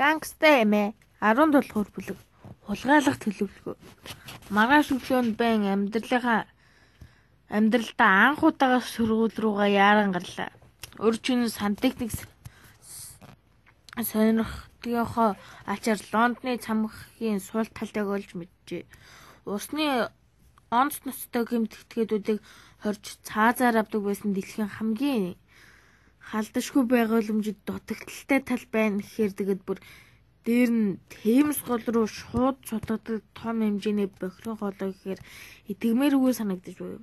Гангста эмээ 17 дугаар бүлэг хулгайлах төлөвлөгөө. Маргааш өглөө нь байн амьдралынхаа амьдралдаа анх удаага сургууль руугаа яаран гарлаа. Өрчүн сантехник сонирхтгийнхоо ачаар Лондоны цамхгийн суул талдайг олж мэджээ. Усны онц ноцтой гэмтгтгээдүүдийг хорж цаазаар авдаг байсан дэлхийн хамгийн халдашгүй байгууламжид дутагдaltaй тал байна гэхээр тэгэд бүр дээр нь Темс гол руу шууд цутгадаг том хэмжээний бохирон хоолой гэхээр итгэмээргүй санагдаж байв.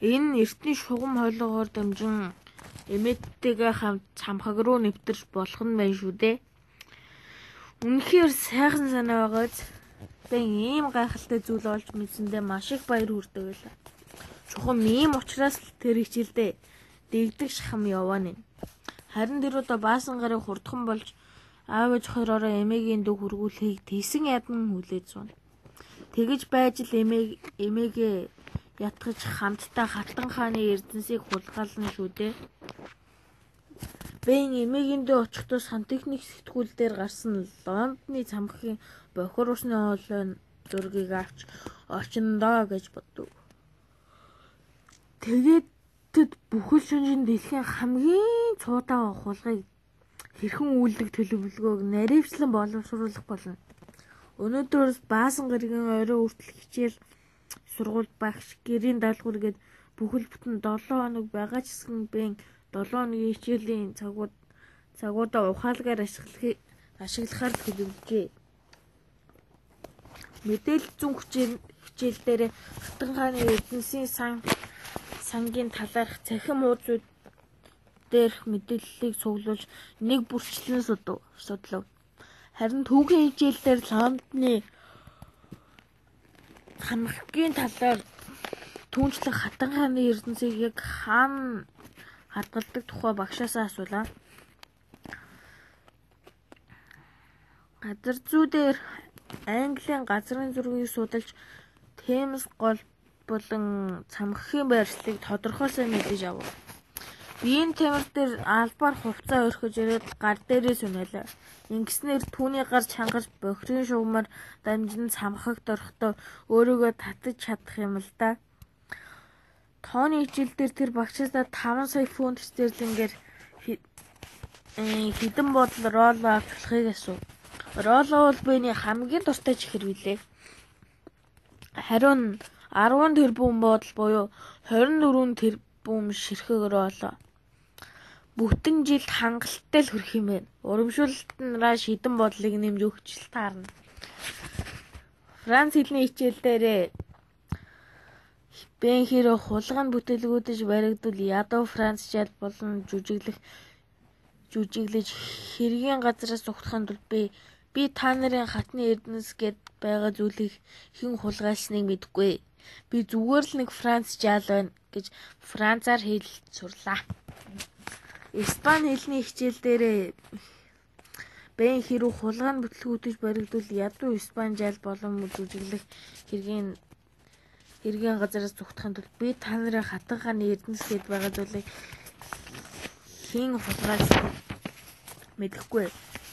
Энэ эртний шугам хойлоогоор дамжин эмээдтэйгээ хамт цамхаг руу нэвтэрч болох нь байна шүү дээ. Үнэхээр сайхан санаа байгааз бэн ийм гайхалтай зүйл олж мэдсэндээ маш их баяр хүрдэг байлаа. Чухам ийм учраас тэр хичээлдээ дэгдэг шахам яваана. Харин тэр удаа баасан гарын хурдхан болж аав ээж хоёроо эмээгийн дүү хөргүүлэхийг тэсэн ядан хүлээж суна. Тэгэж байж л эмээ эмээгээ ятгаж хамтдаа хатан хааны эрдэнсийг хулгайлна шүү дээ. Бэн эмээгийн дүү очихдоо сантехник сэтгүүл дээр гарсан Лондоны цамхгийн бохор усны хоолой зургийг авч очиндоо гэж бодов. Тэгээд Тэд бүхэл шөнжин дэлхийн хамгийн цуудаага хулгыг хэрхэн үйлдэх төлөвлөгөөг наривчлан боловсруулах болно. Өнөөдрөөс баасан гарагийн орой хүртэл хичээл сургууль багш гэрийн даалгавар гээд бүхэл бүтэн 7 хоног байгаа ч гэсэн бэн 7 хоногийн хичээлийн цагууд цагуудаа ухаалгаар ашиглахыг ашиглахаар төлөвлөжээ. Мэдээлэл зүүн хичээл хичээл дээр хатан хааны эднэсийн сан сангийн талаарх цахим уузууд дээрх мэдээллийг цуглуулж нэг бүрчлэн судлав. Харин түүхийн хичээлдэр Лондоны хамхгийн талаар түүнчлэн хатан хааны эрдэнсийг яг хаана хадгалдаг тухай багшаасаа асуулаа. Газар зүй дээр Английн газрын зургийг судалж Темс гол болон цамхгийн байршлыг тодорхойлсон мэдээж авав. Биеийн тамир дээр албаар хувцас өрхөж ирээд гар дээрээ сүнэлээ. Ингэснээр түүний гар чангаж бохирын шугамар дамжин цамхагт орохдоо өөрийгөө татаж чадах юм л да. Тооны хичээл дээр тэр багшаасаа 5 сая фунт стерлингээр хэдэн бодол ролло авчлахыг асуув. Ролло бол биений хамгийн дуртай чихэр билээ. Хариу нь 10 тэрбум бодол буюу 24 тэрбум ширхэг ролло. Бүтэн жилд хангалттай л хүрэх юм байна. Урамшуулалтнараа шидэн бодлыг нэмж өгч л таарна. Франц хэлний хичээл дээр Бэн хэрэг хулгайн бүтээлгүүдэж баригдвал ядуу Франц жал болон жүжиглэх жүжиглэж хэргийн газраас ухтахын тулд би би та нарын хатны эрдэнэс гэд байгаа зүйлийг хэн хулгайлсныг мэдэхгүй. Би зүгээр л нэг Франц жаал байна гэж Францаар хэлж сурлаа. Испани хэлний хичээл дээрээ Бэн хэрүү хулгайн бүтлгүүдэж баригдвал ядуу Испани жаал болон жүжиглэх хэргийн хэргийн газараас зүгтахын тулд би та нарын хатан хааны эрдэнэс гээд байгаа зүйлийг хэн хулгайлсан мэдэхгүй.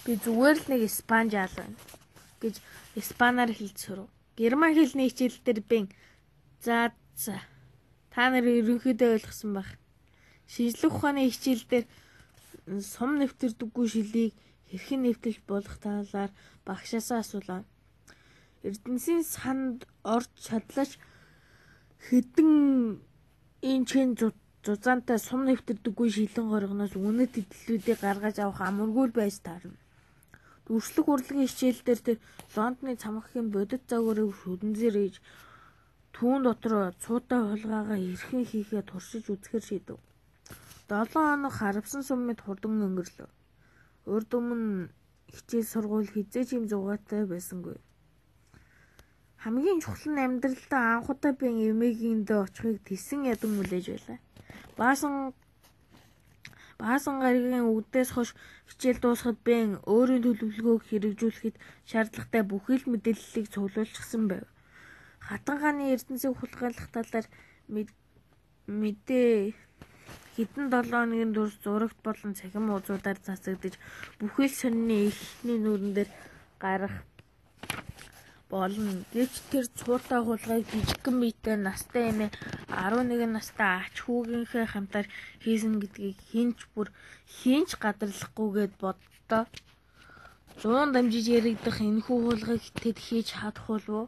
Би зүгээр л нэг Испани жаал байна гэж Испанаар хэлж сурв. Герман хэлний хичээл дээр бэн За за. Та нар ерөнхийдөө ойлгосон баг. Шинжлэх ухааны хичээлдэр сум нэвтэрдэггүй шилийг хэрхэн нэвтэж болох талаар багшаасаа асуулаа. Эрдэнсийн санд орж чадлаач хэдэн инчэн зузаантай сум нэвтэрдэггүй шилэн горгоноос үнэт идлүүдийг гаргаж авах амаргүй байж таарна. Дүрслэх урлагийн хичээлдэр тэр Лондоны цамхгийн бодит загварыг шүдэнзэр ээж Түүн дотор цуутай хулгайгаа эрхэн хийхээ туршиж үзэхэр шийдэв. 7 хоног харавсан суммэд хурдан өнгөрлөө. Урд өмнө хичээл сургууль хизээч юм зугаатай байсангүй. Хамгийн чухал нь амьдралдаа анх удаа би эмээгээндээ очихыг тесэн ядан хүлээж байлаа. Баасан Баасан гарагийн үдээс хойш хичээл дуусахад бэн өөрийн төлөвлөгөөг хэрэгжүүлэхэд шаардлагатай бүхэл мэдээллийг цуглуулчихсан байв. Хатан хааны эрдэнсийг хулгайлах талаар мэдээ хэдэн 7 хоногийн турш зурагт болон цахим уулзуудаар засагдж бүхэл сонины эхний нүрэн дээр гарах болно. Гэвч тэр цуутай хулгайг жижигхэн биетэй настай эмээ 11 настай ач хүүгийнхээ хамтаар хийсэн гэдгийг хинч бүр хинч гадарлахгүйгээд боддоо. 100 дамжиж яригдах энэхүү хулгайг тэд хийж чадах болов уу?